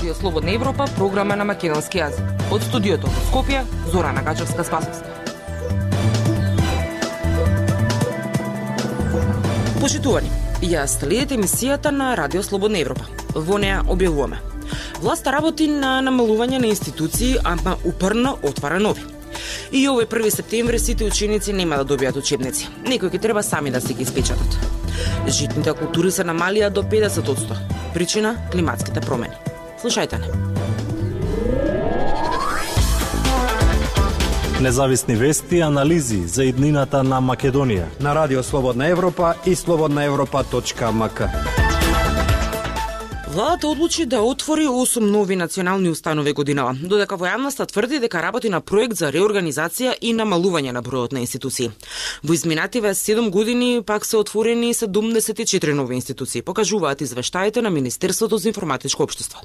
Радио Слободна Европа, програма на македонски јазик. Од студиото во Скопје, Зора Нагачевска Спасовска. Почитувани, ја следите емисијата на Радио Слободна Европа. Во неа објавуваме. Власта работи на намалување на институции, ама упорно отвара нови. И овој 1 септември сите ученици нема да добијат учебници. Некои ќе треба сами да се ги испечатат. Житните култури се намалија до 50%. Причина – климатските промени. Слушајте не. Независни вести и анализи за иднината на Македонија. На Радио Слободна Европа и слободнаевропа.мк. Владата одлучи да отвори 8 нови национални установи годинава, додека во јавноста тврди дека работи на проект за реорганизација и намалување на бројот на институции. Во изминативе 7 години пак се отворени 74 нови институции, покажуваат извештаите на Министерството за информатичко општество.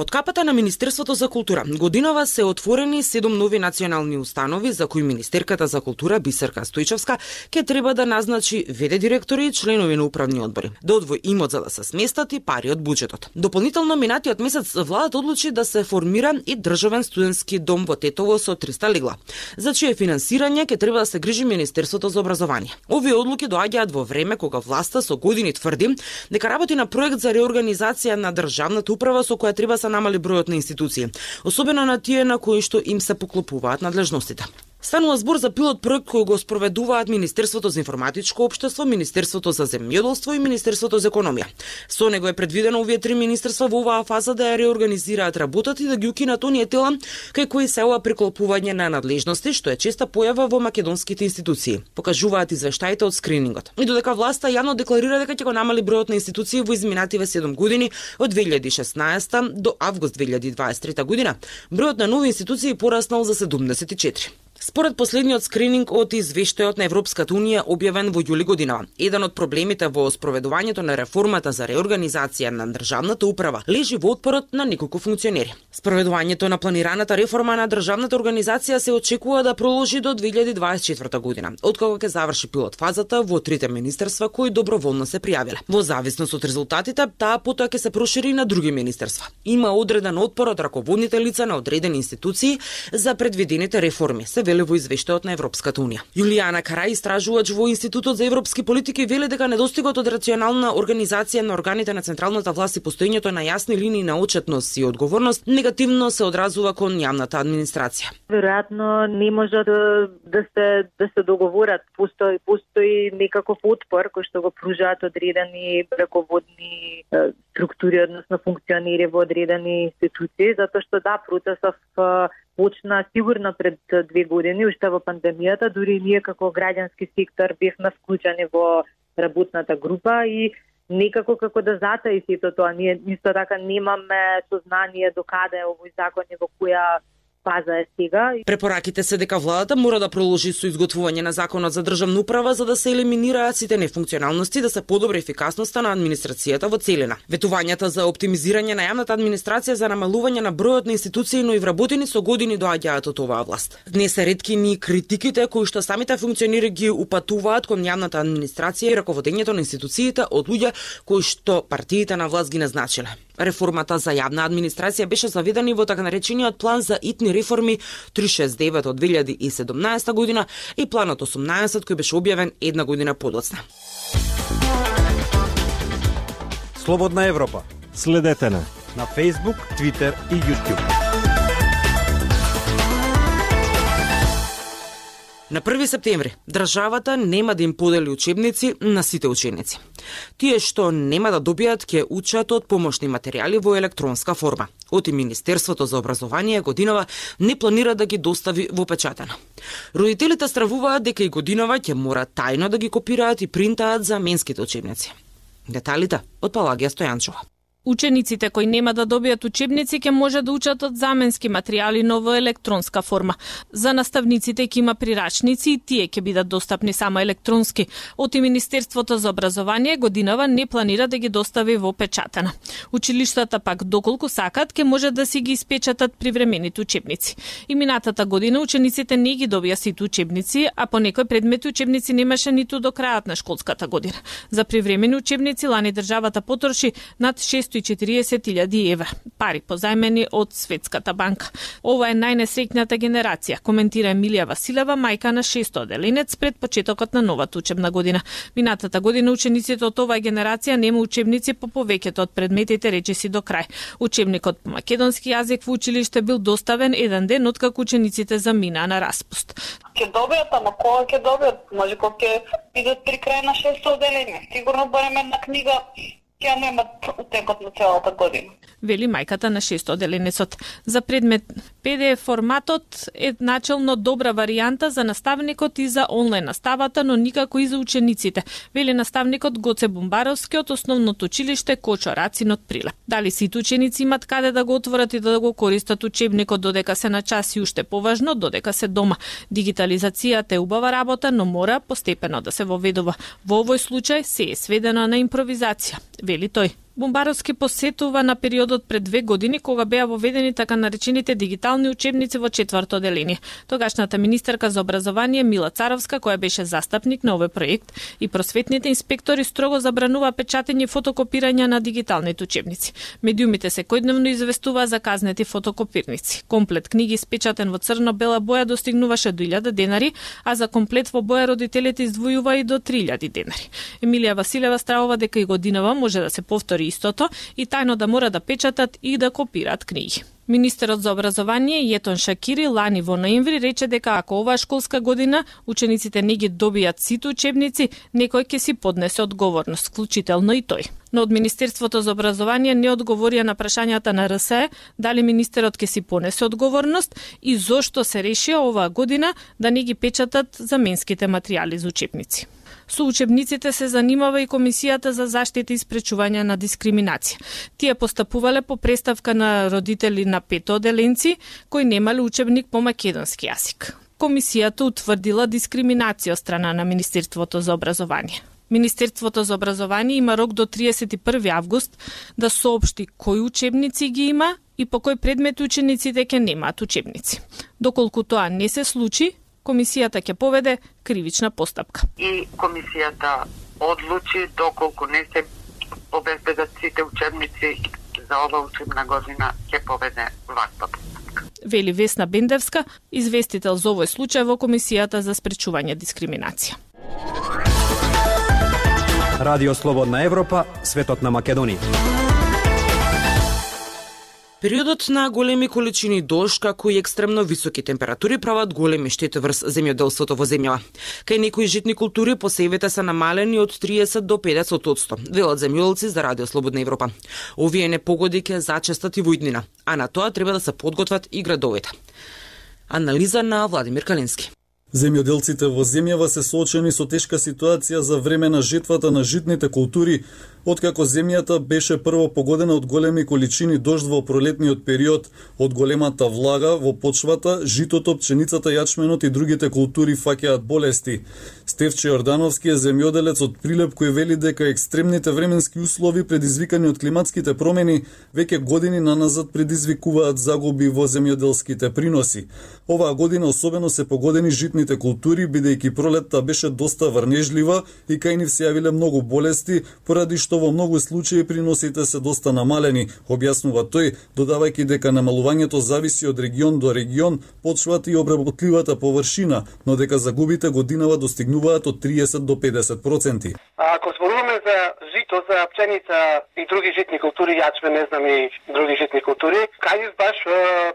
Под капата на Министерството за култура, годинава се отворени седум нови национални установи за кои Министерката за култура Бисерка Стојчевска ќе треба да назначи веде директори и членови на управни одбори, да одвои имот за да се сместат и пари од буџетот. Дополнително минатиот месец владата одлучи да се формира и државен студентски дом во Тетово со 300 легла, за чие финансирање ќе треба да се грижи Министерството за образование. Овие одлуки доаѓаат во време кога власта со години тврди дека работи на проект за реорганизација на државната управа со која треба се намали бројот на институции, особено на тие на кои што им се поклопуваат надлежностите. Станува збор за пилот проект кој го спроведуваат Министерството за информатичко општество, Министерството за земјоделство и Министерството за економија. Со него е предвидено овие три министерства во оваа фаза да ја реорганизираат работата и да ги укинат оние тела кај кои се ова приклопување на надлежности, што е честа појава во македонските институции. Покажуваат извештаите од скринингот. И додека власта јавно декларира дека ќе го намали бројот на институции во изминативе 7 години од 2016 до август 2023 година, бројот на нови институции пораснал за 74. Според последниот скрининг од извештајот на Европската Унија објавен во јули година, еден од проблемите во спроведувањето на реформата за реорганизација на државната управа лежи во отпорот на неколку функционери. Спроведувањето на планираната реформа на државната организација се очекува да продолжи до 2024 година, откако ќе заврши пилот фазата во трите министерства кои доброволно се пријавиле. Во зависност од резултатите, таа потоа ќе се прошири на други министерства. Има одреден отпор од раководните лица на одредени институции за предвидените реформи, се веле во извештајот на Европската Унија. Јулијана Карај, истражувач во Институтот за европски политики, веле дека недостигот од рационална организација на органите на централната власт и постоењето на јасни линии на отчетност и одговорност негативно се одразува кон јавната администрација. Веројатно не може да, да се да се договорат, постои постои некаков отпор кој што го пружаат одредени раководни структури, односно функционери во одредени институции, затоа што да, процесов почна сигурно пред две години, уште во пандемијата, дури ние како граѓански сектор бевме вклучени во работната група и некако како да затаи сето тоа. Ние исто така немаме сознание до каде овој закон и во која фаза е сега. Препораките се дека владата мора да продолжи со изготвување на законот за државна управа за да се елиминираат сите нефункционалности да се подобри ефикасноста на администрацијата во целина. Ветувањата за оптимизирање на јавната администрација за намалување на бројот на институции но и вработени со години доаѓаат од оваа власт. Днес се ретки ни критиките кои што самите функционери ги упатуваат кон јавната администрација и раководењето на институциите од луѓе кои што партиите на власт ги назначиле. Реформата за јавна администрација беше заведена и во така наречениот план за итни реформи 369 од 2017 година и планот 18 кој беше објавен една година подоцна. Слободна Европа. Следете на на Facebook, Twitter и YouTube. На 1 септември, државата нема да им подели учебници на сите ученици. Тие што нема да добијат ќе учат од помошни материјали во електронска форма. Оти Министерството за образование годинава не планира да ги достави во печатено. Родителите стравуваат дека и годинава ќе мора тајно да ги копираат и принтаат за менските учебници. Деталите од Палагија Стојанчова. Учениците кои нема да добијат учебници ќе може да учат од заменски материјали, но во електронска форма. За наставниците ќе има прирачници и тие ќе бидат достапни само електронски. Оти Министерството за образование годинава не планира да ги достави во печатена. Училиштата пак доколку сакат ќе може да си ги испечатат привремените учебници. И минатата година учениците не ги добија сите учебници, а по некои предмети учебници немаше ниту до крајот на школската година. За привремени учебници лани државата потроши над 6 640.000 евра, пари позајмени од Светската банка. Ова е најнесреќната генерација, коментира Емилија Василева, мајка на 600 деленец пред почетокот на новата учебна година. Минатата година учениците од оваа генерација нема учебници по повеќето од предметите речиси до крај. Учебникот по македонски јазик во училиште бил доставен еден ден откако учениците заминаа на распуст. Ке добијат, ама кога ќе добијат? Може кога ќе идат при крај на 600 одделение. Сигурно барем една книга ќе немат утекот на целата година. Вели мајката на 600 деленецот. За предмет PDF форматот е начелно добра варијанта за наставникот и за онлайн наставата, но никако и за учениците. Вели наставникот Гоце Бумбаровски од основното училиште Кочо Рацин од Прилеп. Дали сите ученици имат каде да го отворат и да го користат учебникот додека се на час и уште поважно додека се дома. Дигитализацијата е убава работа, но мора постепено да се воведува. Во овој случај се е сведено на импровизација вели тој. Бумбаровски посетува на периодот пред две години кога беа воведени така наречените дигитални учебници во четврто одделение. Тогашната министерка за образование Мила Царовска, која беше застапник на овој проект, и просветните инспектори строго забранува печатење и фотокопирање на дигиталните учебници. Медиумите секојдневно известуваа за казнети фотокопирници. Комплет книги спечатен во црно-бела боја достигнуваше до 1000 денари, а за комплет во боја родителите издвојува и до 3000 денари. Емилија Василева стравува дека и годинава може да се повтори истото и тајно да мора да печатат и да копираат книги. Министерот за образование Јетон Шакири лани во ноември рече дека ако оваа школска година учениците не ги добијат сите учебници, некој ќе си поднесе одговорност, вклучително и тој. Но од Министерството за образование не одговорија на прашањата на РСЕ дали министерот ќе си понесе одговорност и зошто се решија оваа година да не ги печатат заменските материјали за учебници. Со учебниците се занимава и Комисијата за заштита и спречување на дискриминација. Тие постапувале по представка на родители на пето оделенци кои немале учебник по македонски јазик. Комисијата утврдила дискриминација од страна на Министерството за образование. Министерството за образование има рок до 31 август да соопшти кои учебници ги има и по кој предмет учениците ќе немаат учебници. Доколку тоа не се случи, комисијата ќе поведе кривична постапка. И комисијата одлучи доколку не се обезбедат сите учебници за ова учебна година ќе поведе ваква постапка. Вели Весна Бендевска, известител за овој случај во Комисијата за спречување дискриминација. Радио Слободна Европа, светот на Македонија. Периодот на големи количини дожд, како и екстремно високи температури прават големи штети врз земјоделството во земјава. Кај некои житни култури посевите се намалени од 30 до 50 одсто, велат земјоделци за Радио Слободна Европа. Овие непогоди ќе зачестат и во иднина, а на тоа треба да се подготват и градовите. Анализа на Владимир Калински. Земјоделците во земјава се соочени со тешка ситуација за време на жетвата на житните култури, откако земјата беше прво погодена од големи количини дожд во пролетниот период, од големата влага во почвата, житото, пченицата, јачменот и другите култури фаќаат болести. Стевче Јордановски е земјоделец од Прилеп кој вели дека екстремните временски услови предизвикани од климатските промени веќе години наназад предизвикуваат загуби во земјоделските приноси. Оваа година особено се погодени житните култури бидејќи пролетта беше доста врнежлива и кај нив се јавиле многу болести поради што што во многу случаи приносите се доста намалени, објаснува тој, додавајќи дека намалувањето зависи од регион до регион, почвата и обработливата површина, но дека загубите годинава достигнуваат од 30 до 50%. Ако зборуваме за жито, за пченица и други житни култури, јачме, не знам и други житни култури, кај баш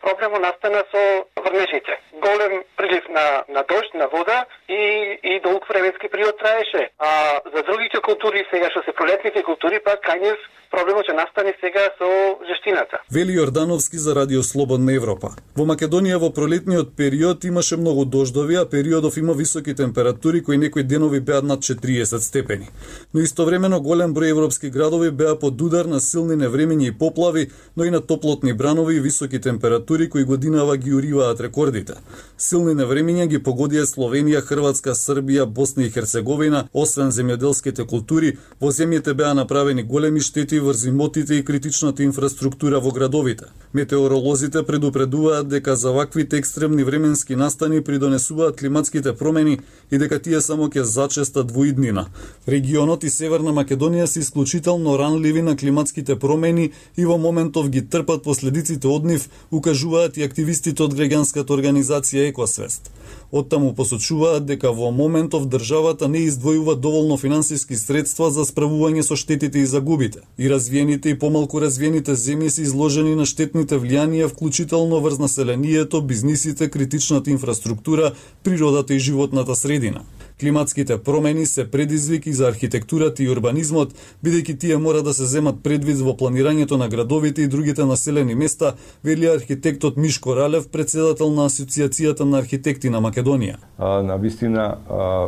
проблемо настана со врнежите. Голем прилив на, на дожд, на вода и, и долг временски период траеше. А за другите култури, сега што се пролетните другите култури, па Кањев проблемот ќе настане сега со жештината. Вели Јордановски за Радио Слободна Европа. Во Македонија во пролетниот период имаше многу дождови, а периодов има високи температури кои некои денови беа над 40 степени. Но истовремено голем број европски градови беа под удар на силни невремиња и поплави, но и на топлотни бранови и високи температури кои годинава ги уриваат рекордите. Силни невремиња ги погодија Словенија, Хрватска, Србија, Босна и Херцеговина, освен земјоделските култури, во земјите беа направени големи штети врз имотите и критичната инфраструктура во градовите. Метеоролозите предупредуваат дека за ваквите екстремни временски настани придонесуваат климатските промени и дека тие само ќе зачестат во иднина. Регионот и Северна Македонија се исклучително ранливи на климатските промени и во моментов ги трпат последиците од нив, укажуваат и активистите од граѓанската организација Екосвест. Оттаму посочуваат дека во моментов државата не издвојува доволно финансиски средства за справување со штетите и загубите. И развиените и помалку развиените земји се изложени на штетните влијанија, вклучително врз населението, бизнисите, критичната инфраструктура, природата и животната средина. Климатските промени се предизвики за архитектурата и урбанизмот, бидејќи тие мора да се земат предвид во планирањето на градовите и другите населени места, вели архитектот Мишко Ралев, председател на Асоциацијата на архитекти на Македонија. А, на вистина а,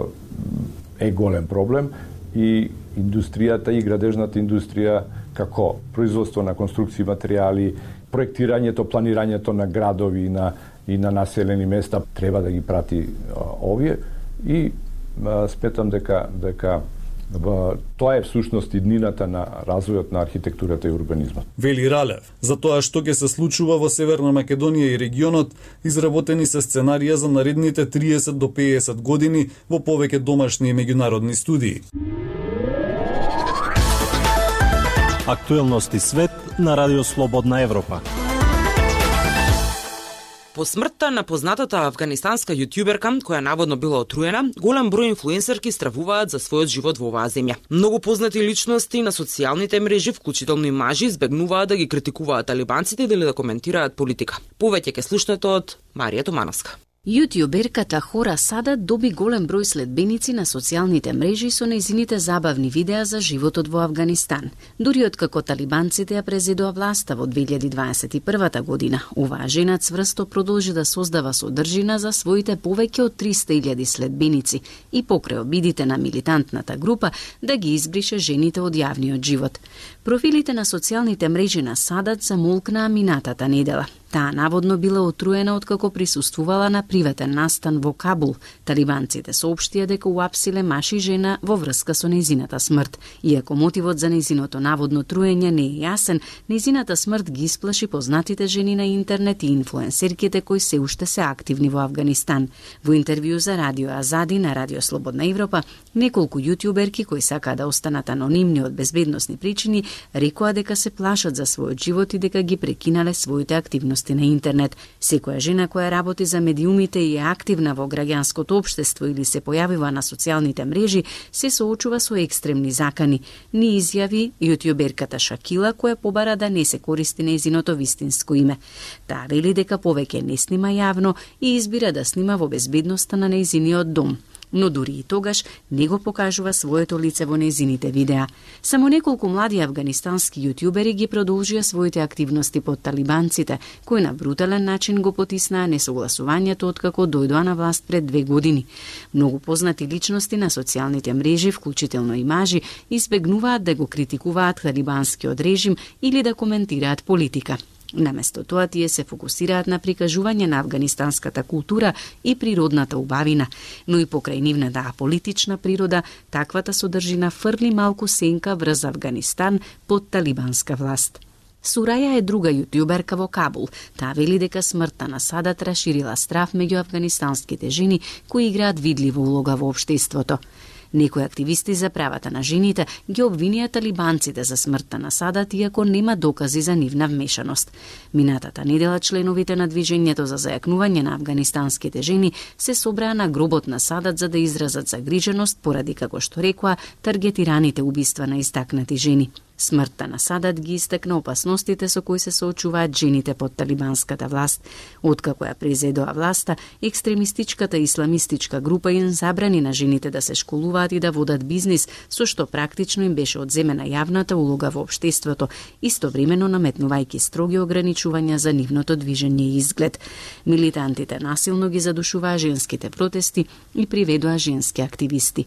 е голем проблем и индустријата и градежната индустрија како производство на конструкции материјали, проектирањето, планирањето на градови и на и на населени места треба да ги прати а, овие и сметам дека дека тоа е всушност иднината на развојот на архитектурата и урбанизмот. Вели Ралев, за тоа што ќе се случува во Северна Македонија и регионот, изработени се сценарија за наредните 30 до 50 години во повеќе домашни и меѓународни студии. Актуелности свет на Радио Слободна Европа. По смртта на познатата афганистанска јутјуберка, која наводно била отруена, голем број инфлуенсерки стравуваат за својот живот во оваа земја. Многу познати личности на социјалните мрежи, вклучително и мажи, избегнуваат да ги критикуваат талибанците или да коментираат политика. Повеќе ке слушнете од Марија Томановска. Јутјуберката Хора Сада доби голем број следбеници на социјалните мрежи со нејзините забавни видеа за животот во Афганистан. Дури откако талибанците ја презедоа власта во 2021 година, оваа жена цврсто продолжи да создава содржина за своите повеќе од 300.000 следбеници и покрај обидите на милитантната група да ги избрише жените од јавниот живот. Профилите на социјалните мрежи на Садат замолкнаа минатата недела. Таа наводно била отруена откако присуствувала на приватен настан во Кабул. Талибанците соопштија дека уапсиле маши жена во врска со нејзината смрт. Иако мотивот за нејзиното наводно труење не е јасен, нејзината смрт ги исплаши познатите жени на интернет и инфлуенсерките кои се уште се активни во Афганистан. Во интервју за Радио Азади на Радио Слободна Европа, неколку јутјуберки кои сакаа да останат анонимни од безбедносни причини, рекоа дека се плашат за својот живот и дека ги прекинале своите активности активности на интернет. Секоја жена која работи за медиумите и е активна во граѓанското општество или се појавува на социјалните мрежи, се соочува со екстремни закани. Ни изјави јутјуберката Шакила која побара да не се користи незиното вистинско име. Таа вели дека повеќе не снима јавно и избира да снима во безбедноста на нејзиниот дом но дури и тогаш не го покажува своето лице во незините видеа. Само неколку млади афганистански јутјубери ги продолжија своите активности под талибанците, кои на брутален начин го потиснаа несогласувањето откако дојдоа на власт пред две години. Многу познати личности на социјалните мрежи, вклучително и мажи, избегнуваат да го критикуваат талибанскиот режим или да коментираат политика. Наместо тоа тие се фокусираат на прикажување на афганистанската култура и природната убавина, но и покрај нивната аполитична природа, таквата содржина фрли малку сенка врз Афганистан под талибанска власт. Сураја е друга јутјуберка во Кабул. Таа вели дека смртта на Садат расширила страф меѓу афганистанските жени кои играат видлива улога во општеството. Некои активисти за правата на жените ги обвинија талибанците за смртта на Садат, иако нема докази за нивна вмешаност. Минатата недела членовите на движењето за зајакнување на афганистанските жени се собраа на гробот на Садат за да изразат загриженост поради како што рекоа таргетираните убиства на истакнати жени. Смртта на Садат ги истакна опасностите со кои се соочуваат жените под талибанската власт. Откако ја презедоа власта, екстремистичката исламистичка група им забрани на жените да се школуваат и да водат бизнис, со што практично им беше одземена јавната улога во општеството, истовремено наметнувајќи строги ограничувања за нивното движење и изглед. Милитантите насилно ги задушуваа женските протести и приведоа женски активисти.